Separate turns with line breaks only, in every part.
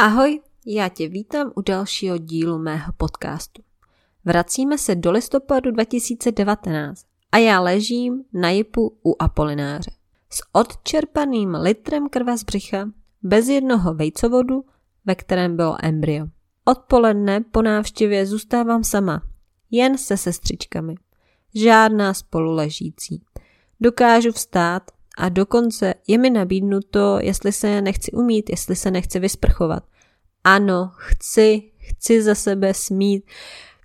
Ahoj, já tě vítám u dalšího dílu mého podcastu. Vracíme se do listopadu 2019 a já ležím na jipu u Apolináře. S odčerpaným litrem krve z břicha, bez jednoho vejcovodu, ve kterém bylo embryo. Odpoledne po návštěvě zůstávám sama, jen se sestřičkami. Žádná spoluležící. Dokážu vstát a dokonce je mi nabídnuto, jestli se nechci umít, jestli se nechci vysprchovat. Ano, chci, chci za sebe smít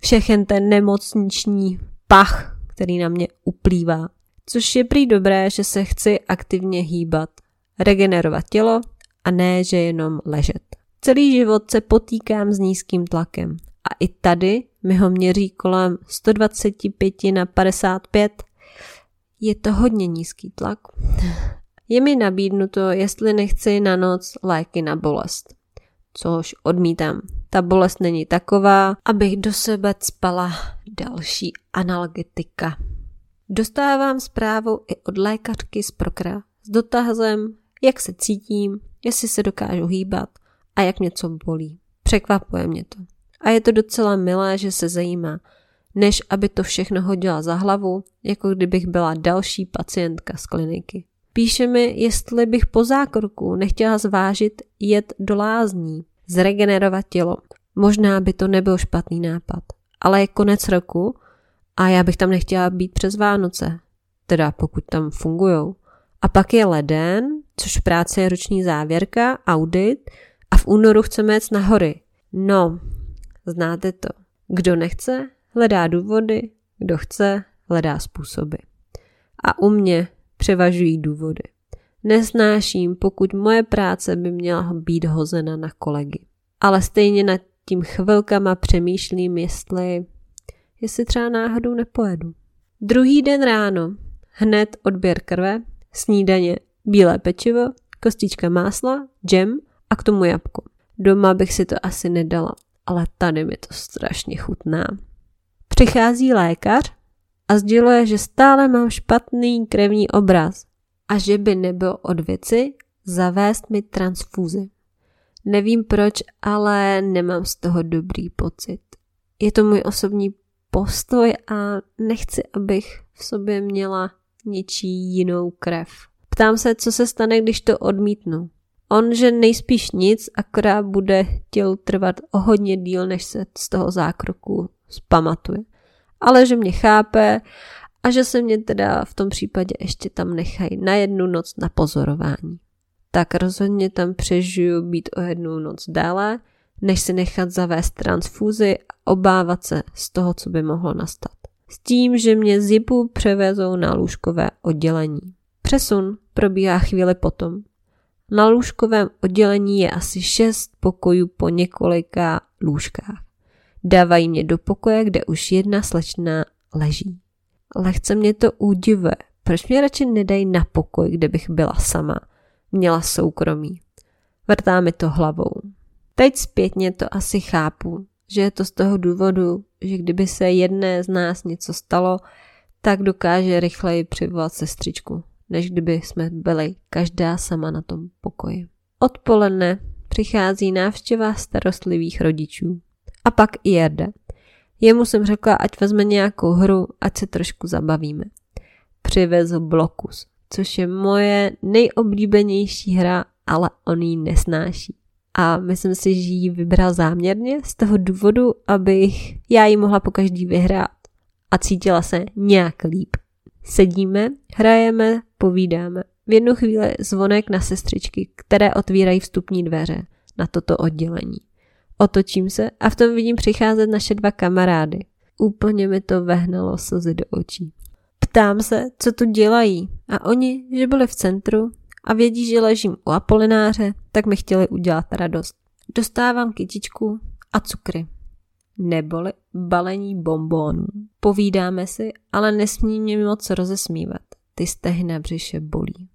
všechen ten nemocniční pach, který na mě uplývá. Což je prý dobré, že se chci aktivně hýbat, regenerovat tělo a ne, že jenom ležet. Celý život se potýkám s nízkým tlakem a i tady mi ho měří kolem 125 na 55. Je to hodně nízký tlak. Je mi nabídnuto, jestli nechci na noc léky na bolest. Což odmítám. Ta bolest není taková, abych do sebe spala další analgetika. Dostávám zprávu i od lékařky z Prokra s dotazem, jak se cítím, jestli se dokážu hýbat a jak něco bolí. Překvapuje mě to. A je to docela milé, že se zajímá, než aby to všechno hodila za hlavu, jako kdybych byla další pacientka z kliniky. Píše mi, jestli bych po zákroku nechtěla zvážit jet do lázní, zregenerovat tělo. Možná by to nebyl špatný nápad, ale je konec roku a já bych tam nechtěla být přes Vánoce, teda pokud tam fungujou. A pak je leden, což práce je roční závěrka, audit a v únoru chceme jet na hory. No, znáte to. Kdo nechce, hledá důvody, kdo chce, hledá způsoby. A u mě převažují důvody. Nesnáším, pokud moje práce by měla být hozena na kolegy. Ale stejně nad tím chvilkama přemýšlím, jestli, jestli třeba náhodou nepojedu. Druhý den ráno, hned odběr krve, snídaně, bílé pečivo, kostička másla, džem a k tomu jabko. Doma bych si to asi nedala, ale tady mi to strašně chutná. Přichází lékař a sděluje, že stále mám špatný krevní obraz a že by nebyl od věci zavést mi transfúzi. Nevím proč, ale nemám z toho dobrý pocit. Je to můj osobní postoj a nechci, abych v sobě měla něčí jinou krev. Ptám se, co se stane, když to odmítnu. On, že nejspíš nic, akorát bude těl trvat o hodně díl, než se z toho zákroku zpamatuje. Ale že mě chápe a že se mě teda v tom případě ještě tam nechají na jednu noc na pozorování. Tak rozhodně tam přežiju být o jednu noc déle, než si nechat zavést transfúzi a obávat se z toho, co by mohlo nastat. S tím, že mě z JIPu převezou na lůžkové oddělení. Přesun probíhá chvíli potom. Na lůžkovém oddělení je asi šest pokojů po několika lůžkách. Dávají mě do pokoje, kde už jedna slečna leží. Lehce mě to údivuje. Proč mě radši nedají na pokoj, kde bych byla sama? Měla soukromí. Vrtá mi to hlavou. Teď zpětně to asi chápu, že je to z toho důvodu, že kdyby se jedné z nás něco stalo, tak dokáže rychleji přivolat sestřičku, než kdyby jsme byli každá sama na tom pokoji. Odpoledne přichází návštěva starostlivých rodičů. A pak i Jerde. Jemu jsem řekla, ať vezme nějakou hru, ať se trošku zabavíme. Přivezl Blokus, což je moje nejoblíbenější hra, ale on ji nesnáší. A myslím si, že ji vybral záměrně z toho důvodu, abych já ji mohla po každý vyhrát a cítila se nějak líp. Sedíme, hrajeme, povídáme. V jednu chvíli zvonek na sestřičky, které otvírají vstupní dveře na toto oddělení. Otočím se a v tom vidím přicházet naše dva kamarády. Úplně mi to vehnalo slzy do očí. Ptám se, co tu dělají a oni, že byli v centru a vědí, že ležím u Apolináře, tak mi chtěli udělat radost. Dostávám kytičku a cukry. Neboli balení bombónů. Povídáme si, ale nesmí mě moc rozesmívat. Ty stehy na břiše bolí.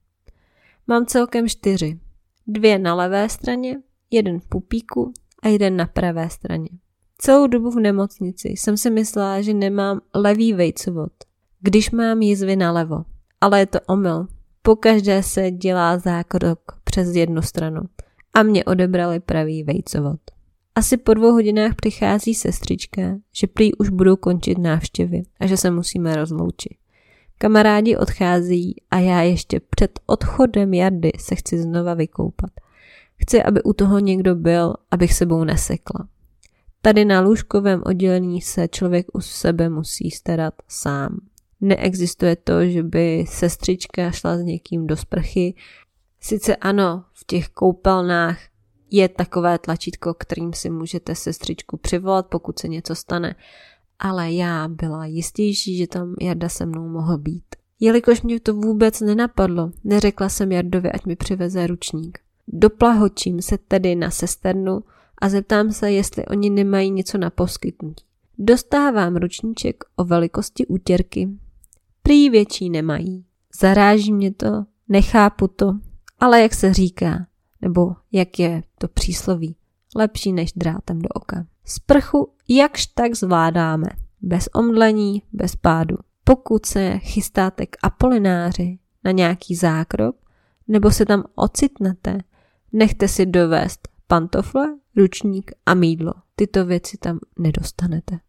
Mám celkem čtyři. Dvě na levé straně, jeden v pupíku a jeden na pravé straně. Celou dobu v nemocnici jsem si myslela, že nemám levý vejcovod, když mám jizvy nalevo. Ale je to omyl. Pokaždé se dělá zákrok přes jednu stranu. a mě odebrali pravý vejcovod. Asi po dvou hodinách přichází sestřička, že prý už budou končit návštěvy a že se musíme rozloučit. Kamarádi odchází a já ještě před odchodem Jardy se chci znova vykoupat. Chci, aby u toho někdo byl, abych sebou nesekla. Tady na lůžkovém oddělení se člověk u sebe musí starat sám. Neexistuje to, že by sestřička šla s někým do sprchy. Sice ano, v těch koupelnách je takové tlačítko, kterým si můžete sestřičku přivolat, pokud se něco stane, ale já byla jistější, že tam Jarda se mnou mohl být. Jelikož mě to vůbec nenapadlo, neřekla jsem Jardovi, ať mi přiveze ručník. Doplahočím se tedy na sesternu a zeptám se, jestli oni nemají něco na poskytnutí. Dostávám ručníček o velikosti útěrky. Prý větší nemají. Zaráží mě to, nechápu to, ale jak se říká, nebo jak je to přísloví, lepší než drátem do oka. Sprchu jakž tak zvládáme, bez omdlení, bez pádu. Pokud se chystáte k apolináři na nějaký zákrok, nebo se tam ocitnete, nechte si dovést pantofle, ručník a mídlo. Tyto věci tam nedostanete.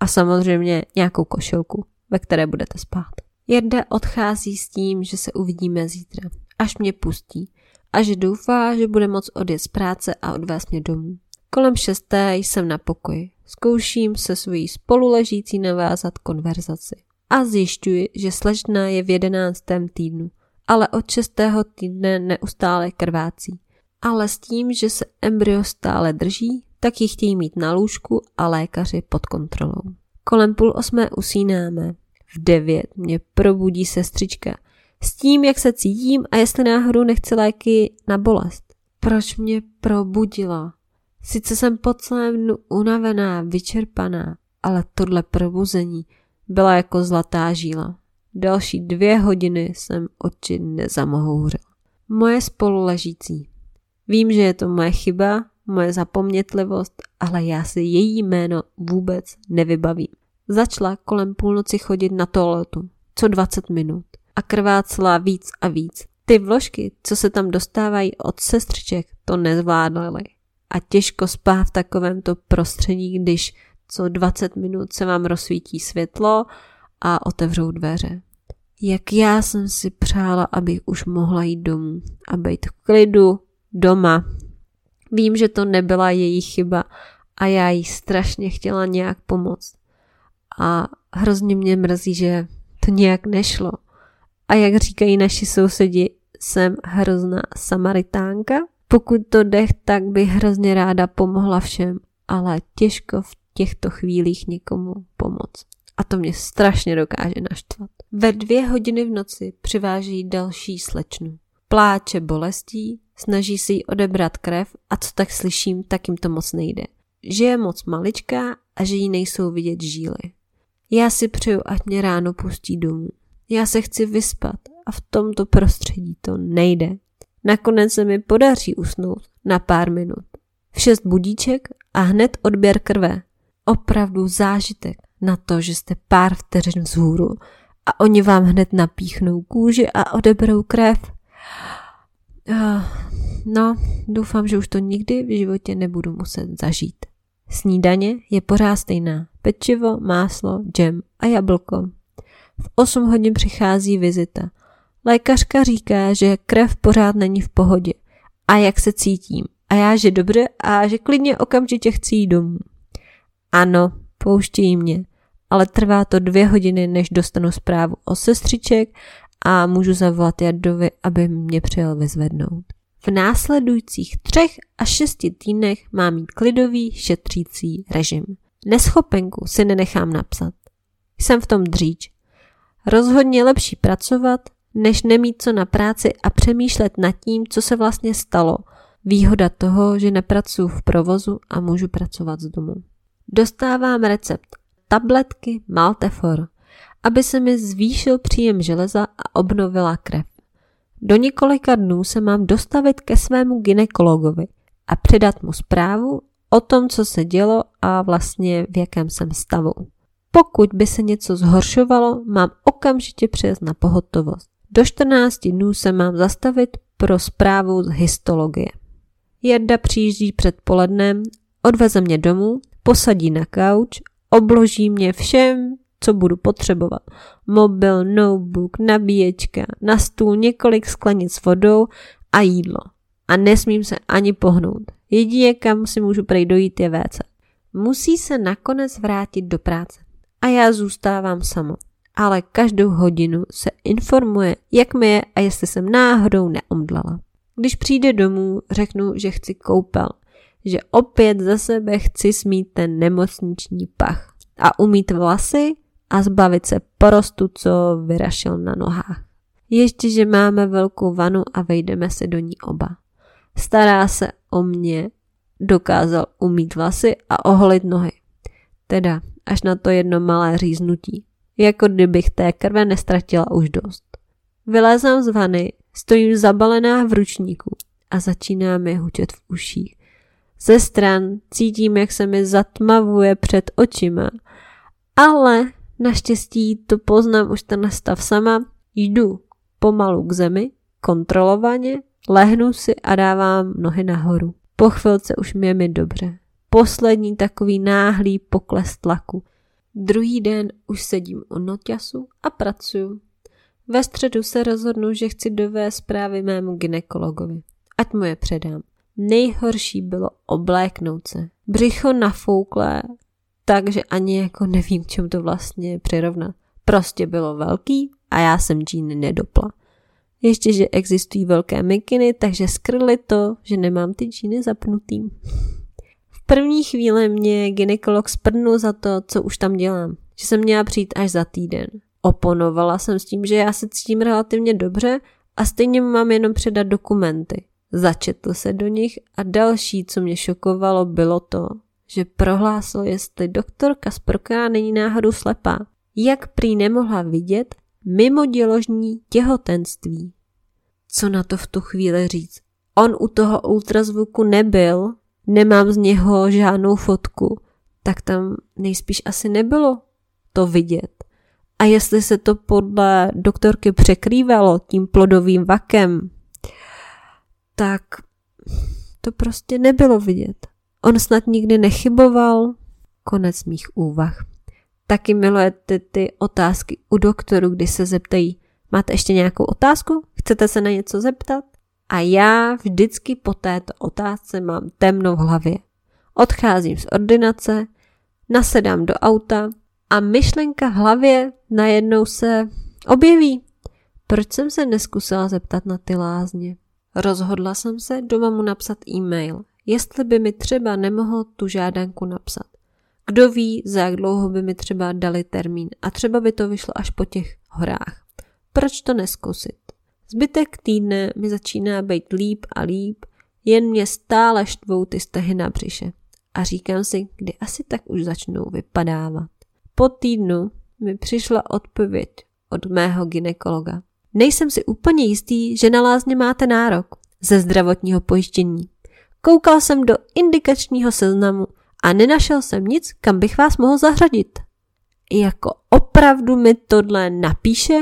A samozřejmě nějakou košilku, ve které budete spát. Jarda odchází s tím, že se uvidíme zítra, až mě pustí a že doufá, že bude moc odjet z práce a odvést mě domů. Kolem šesté jsem na pokoji. Zkouším se svojí spoluležící navázat konverzaci. A zjišťuji, že slečna je v jedenáctém týdnu, ale od šestého týdne neustále krvácí. Ale s tím, že se embryo stále drží, tak ji chtějí mít na lůžku a lékaři pod kontrolou. Kolem půl osmé usínáme. V devět mě probudí sestřička s tím, jak se cítím a jestli náhodou nechci léky na bolest. Proč mě probudila? Sice jsem po celém dnu unavená, vyčerpaná, ale tohle probuzení byla jako zlatá žíla. Další dvě hodiny jsem oči nezamohouřila. Moje spoluležící. Vím, že je to moje chyba, moje zapomnětlivost, ale já si její jméno vůbec nevybavím. Začala kolem půlnoci chodit na toaletu, co 20 minut a krvácela víc a víc. Ty vložky, co se tam dostávají od sestřiček, to nezvládaly. A těžko spá v takovémto prostředí, když co 20 minut se vám rozsvítí světlo a otevřou dveře. Jak já jsem si přála, abych už mohla jít domů a být v klidu doma. Vím, že to nebyla její chyba a já jí strašně chtěla nějak pomoct. A hrozně mě mrzí, že to nějak nešlo. A jak říkají naši sousedi, jsem hrozná samaritánka. Pokud to dech, tak bych hrozně ráda pomohla všem, ale těžko v těchto chvílích někomu pomoct. A to mě strašně dokáže naštvat. Ve dvě hodiny v noci přiváží další slečnu. Pláče bolestí, snaží si jí odebrat krev a co tak slyším, tak jim to moc nejde. Že je moc maličká a že jí nejsou vidět žíly. Já si přeju, ať mě ráno pustí domů. Já se chci vyspat a v tomto prostředí to nejde. Nakonec se mi podaří usnout na pár minut. V šest budíček a hned odběr krve. Opravdu zážitek na to, že jste pár vteřin vzhůru a oni vám hned napíchnou kůži a odeberou krev. No, doufám, že už to nikdy v životě nebudu muset zažít. Snídaně je pořád stejná. Pečivo, máslo, džem a jablko. V 8 hodin přichází vizita. Lékařka říká, že krev pořád není v pohodě. A jak se cítím? A já, že dobře a že klidně okamžitě chci jít domů. Ano, pouštějí mě, ale trvá to dvě hodiny, než dostanu zprávu o sestřiček a můžu zavolat Jardovi, aby mě přijel vyzvednout. V následujících třech a šesti týdnech mám mít klidový šetřící režim. Neschopenku si nenechám napsat. Jsem v tom dříč. Rozhodně lepší pracovat, než nemít co na práci a přemýšlet nad tím, co se vlastně stalo. Výhoda toho, že nepracuji v provozu a můžu pracovat z domu. Dostávám recept tabletky Maltefor, aby se mi zvýšil příjem železa a obnovila krev. Do několika dnů se mám dostavit ke svému ginekologovi a předat mu zprávu o tom, co se dělo a vlastně v jakém jsem stavu. Pokud by se něco zhoršovalo, mám okamžitě přijet na pohotovost. Do 14 dnů se mám zastavit pro zprávu z histologie. Jarda přijíždí předpolednem, odveze mě domů, posadí na kauč, obloží mě všem, co budu potřebovat. Mobil, notebook, nabíječka, na stůl několik sklenic s vodou a jídlo. A nesmím se ani pohnout. Jedině kam si můžu prej dojít je WC. Musí se nakonec vrátit do práce. A já zůstávám sama. Ale každou hodinu se informuje, jak mi je a jestli jsem náhodou neomdlala. Když přijde domů, řeknu, že chci koupel, že opět za sebe chci smít ten nemocniční pach a umít vlasy a zbavit se porostu, co vyrašel na nohách. Ještě, že máme velkou vanu a vejdeme se do ní oba. Stará se o mě, dokázal umít vlasy a oholit nohy. Teda až na to jedno malé říznutí. Jako kdybych té krve nestratila už dost. Vylézám z vany, stojím zabalená v ručníku a začíná mi hučet v uších. Ze stran cítím, jak se mi zatmavuje před očima, ale naštěstí to poznám už ten stav sama, jdu pomalu k zemi, kontrolovaně, lehnu si a dávám nohy nahoru. Po chvilce už mě mi dobře. Poslední takový náhlý pokles tlaku. Druhý den už sedím u noťasu a pracuju. Ve středu se rozhodnu, že chci dovést zprávy mému ginekologovi. Ať mu je předám. Nejhorší bylo obléknout se. Břicho nafouklé, takže ani jako nevím, čemu to vlastně přirovnat. Prostě bylo velký a já jsem džíny nedopla. Ještě, že existují velké mikiny, takže skryli to, že nemám ty džíny zapnutý. V první chvíli mě ginekolog sprdnul za to, co už tam dělám. Že jsem měla přijít až za týden. Oponovala jsem s tím, že já se cítím relativně dobře a stejně mám jenom předat dokumenty. Začetl se do nich a další, co mě šokovalo, bylo to, že prohlásil, jestli doktorka Sprka není náhodou slepá. Jak prý nemohla vidět mimo děložní těhotenství. Co na to v tu chvíli říct? On u toho ultrazvuku nebyl, nemám z něho žádnou fotku, tak tam nejspíš asi nebylo to vidět. A jestli se to podle doktorky překrývalo tím plodovým vakem, tak to prostě nebylo vidět. On snad nikdy nechyboval. Konec mých úvah. Taky milujete ty otázky u doktoru, kdy se zeptají, máte ještě nějakou otázku? Chcete se na něco zeptat? A já vždycky po této otázce mám temno v hlavě. Odcházím z ordinace, nasedám do auta a myšlenka v hlavě najednou se objeví. Proč jsem se neskusila zeptat na ty lázně? Rozhodla jsem se doma mu napsat e-mail, jestli by mi třeba nemohl tu žádanku napsat. Kdo ví, za jak dlouho by mi třeba dali termín a třeba by to vyšlo až po těch horách. Proč to neskusit? Zbytek týdne mi začíná být líp a líp, jen mě stále štvou ty stehy na břiše. A říkám si, kdy asi tak už začnou vypadávat. Po týdnu mi přišla odpověď od mého ginekologa. Nejsem si úplně jistý, že na lázně máte nárok ze zdravotního pojištění. Koukal jsem do indikačního seznamu a nenašel jsem nic, kam bych vás mohl zařadit. Jako opravdu mi tohle napíše?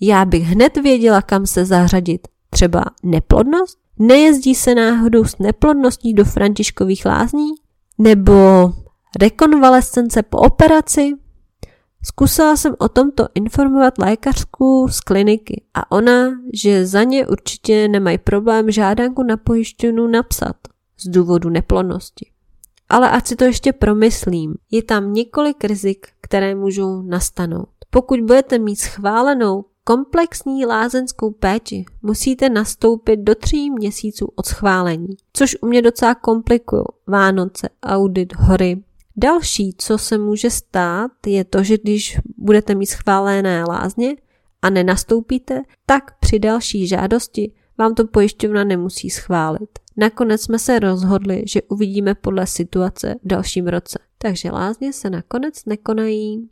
Já bych hned věděla, kam se zařadit. Třeba neplodnost? Nejezdí se náhodou s neplodností do Františkových lázní? Nebo rekonvalescence po operaci? Zkusila jsem o tomto informovat lékařku z kliniky a ona, že za ně určitě nemají problém žádanku na pojištěnu napsat z důvodu neplodnosti. Ale ať si to ještě promyslím, je tam několik rizik, které můžou nastanout. Pokud budete mít schválenou komplexní lázeňskou péči, musíte nastoupit do tří měsíců od schválení, což u mě docela komplikují. Vánoce, audit, hory, Další, co se může stát, je to, že když budete mít schválené lázně a nenastoupíte, tak při další žádosti vám to pojišťovna nemusí schválit. Nakonec jsme se rozhodli, že uvidíme podle situace v dalším roce. Takže lázně se nakonec nekonají.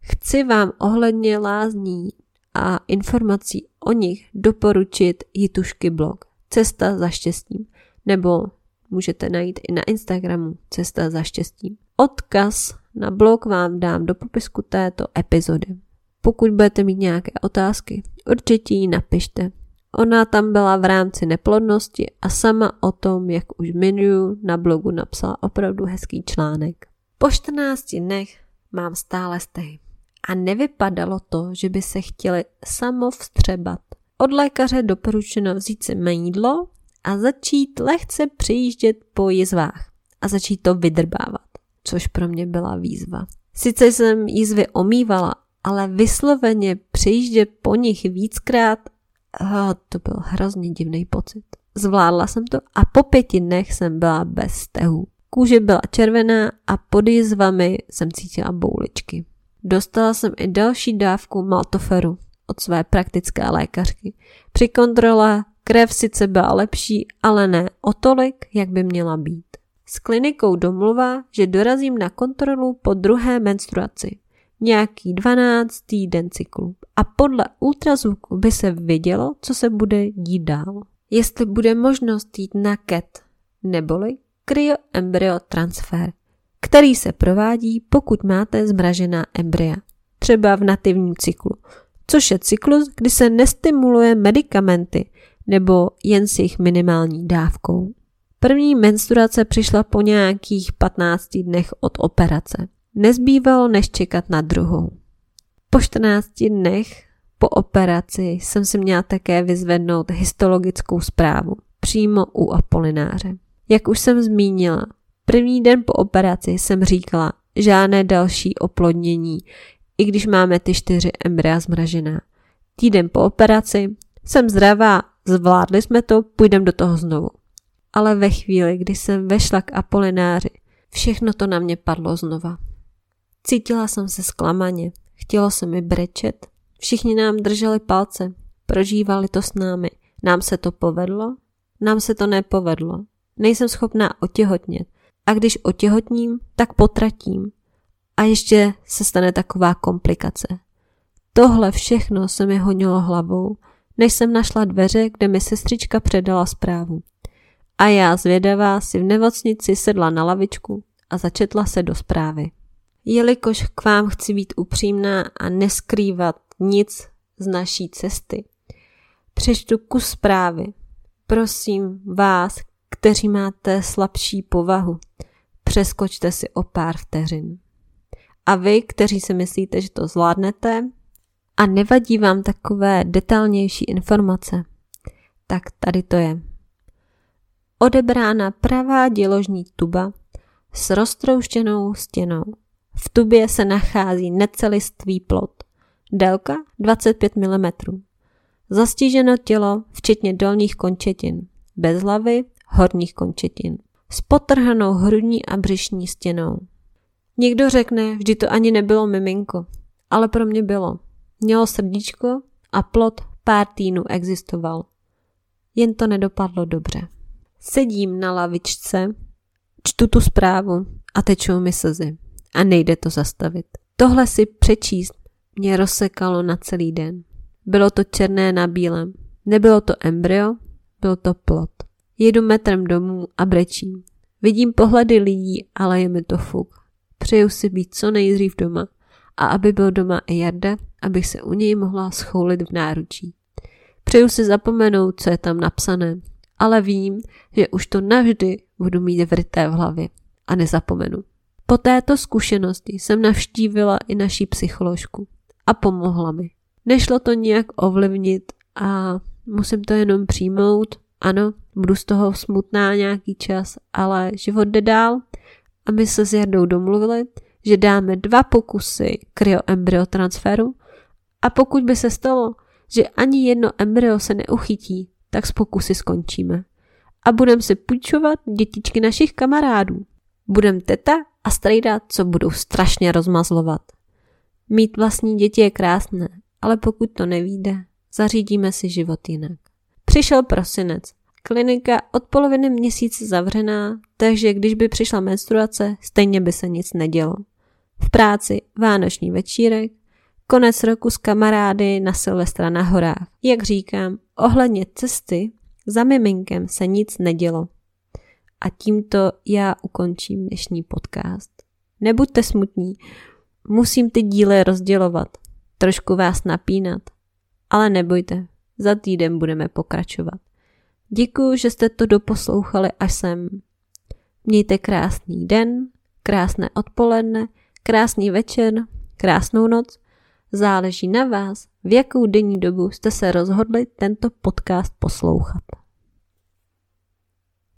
Chci vám ohledně lázní a informací o nich doporučit Jitušky blog Cesta za štěstím nebo můžete najít i na Instagramu Cesta za štěstím. Odkaz na blog vám dám do popisku této epizody. Pokud budete mít nějaké otázky, určitě ji napište. Ona tam byla v rámci neplodnosti a sama o tom, jak už minuju, na blogu napsala opravdu hezký článek. Po 14 dnech mám stále stehy. A nevypadalo to, že by se chtěli samovstřebat. Od lékaře doporučeno vzít si jídlo a začít lehce přijíždět po jizvách a začít to vydrbávat, což pro mě byla výzva. Sice jsem jizvy omývala, ale vysloveně přijíždět po nich víckrát, oh, to byl hrozně divný pocit. Zvládla jsem to a po pěti dnech jsem byla bez stehu. Kůže byla červená a pod jizvami jsem cítila bouličky. Dostala jsem i další dávku maltoferu od své praktické lékařky. Při kontrole krev sice byla lepší, ale ne o tolik, jak by měla být. S klinikou domluva, že dorazím na kontrolu po druhé menstruaci. Nějaký 12 týden cyklu. A podle ultrazvuku by se vidělo, co se bude dít dál. Jestli bude možnost jít na KET, neboli kryoembryo transfer, který se provádí, pokud máte zmražená embrya, třeba v nativním cyklu, což je cyklus, kdy se nestimuluje medicamenty nebo jen s jejich minimální dávkou. První menstruace přišla po nějakých 15 dnech od operace. Nezbývalo než čekat na druhou. Po 14 dnech po operaci jsem si měla také vyzvednout histologickou zprávu přímo u Apolináře. Jak už jsem zmínila, první den po operaci jsem říkala žádné další oplodnění, i když máme ty čtyři embrya zmražená. Týden po operaci jsem zdravá, zvládli jsme to, půjdeme do toho znovu. Ale ve chvíli, kdy jsem vešla k Apolináři, všechno to na mě padlo znova. Cítila jsem se zklamaně, chtělo se mi brečet, všichni nám drželi palce, prožívali to s námi. Nám se to povedlo, nám se to nepovedlo. Nejsem schopná otěhotnět. A když otěhotním, tak potratím. A ještě se stane taková komplikace. Tohle všechno se mi honilo hlavou, než jsem našla dveře, kde mi sestřička předala zprávu. A já zvědavá si v nemocnici sedla na lavičku a začetla se do zprávy. Jelikož k vám chci být upřímná a neskrývat nic z naší cesty, přečtu kus zprávy. Prosím vás, kteří máte slabší povahu, přeskočte si o pár vteřin. A vy, kteří si myslíte, že to zvládnete a nevadí vám takové detailnější informace, tak tady to je. Odebrána pravá děložní tuba s roztrouštěnou stěnou. V tubě se nachází necelistvý plot. Délka 25 mm. Zastiženo tělo, včetně dolních končetin. Bez hlavy, horních končetin. S potrhanou hrudní a břišní stěnou. Někdo řekne, vždy to ani nebylo miminko, ale pro mě bylo. Mělo srdíčko a plot pár týdnů existoval. Jen to nedopadlo dobře. Sedím na lavičce, čtu tu zprávu a tečou mi slzy. A nejde to zastavit. Tohle si přečíst mě rozsekalo na celý den. Bylo to černé na bílém. Nebylo to embryo, byl to plot. Jedu metrem domů a brečím. Vidím pohledy lidí, ale je mi to fuk. Přeju si být co nejdřív doma a aby byl doma i Jarda, abych se u něj mohla schoulit v náručí. Přeju si zapomenout, co je tam napsané, ale vím, že už to navždy budu mít vryté v hlavě a nezapomenu. Po této zkušenosti jsem navštívila i naší psycholožku a pomohla mi. Nešlo to nijak ovlivnit a musím to jenom přijmout. Ano, budu z toho smutná nějaký čas, ale život jde dál a my se s Jardou domluvili, že dáme dva pokusy kryoembryo transferu a pokud by se stalo, že ani jedno embryo se neuchytí, tak s pokusy skončíme. A budeme si půjčovat dětičky našich kamarádů. Budem teta a strejda, co budou strašně rozmazlovat. Mít vlastní děti je krásné, ale pokud to nevíde, zařídíme si život jinak. Přišel prosinec. Klinika od poloviny měsíce zavřená, takže když by přišla menstruace, stejně by se nic nedělo. V práci vánoční večírek, konec roku s kamarády na Silvestra na horách. Jak říkám, ohledně cesty za miminkem se nic nedělo. A tímto já ukončím dnešní podcast. Nebuďte smutní, musím ty díly rozdělovat, trošku vás napínat, ale nebojte, za týden budeme pokračovat. Děkuji, že jste to doposlouchali až sem. Mějte krásný den, krásné odpoledne, krásný večer, krásnou noc. Záleží na vás, v jakou denní dobu jste se rozhodli tento podcast poslouchat.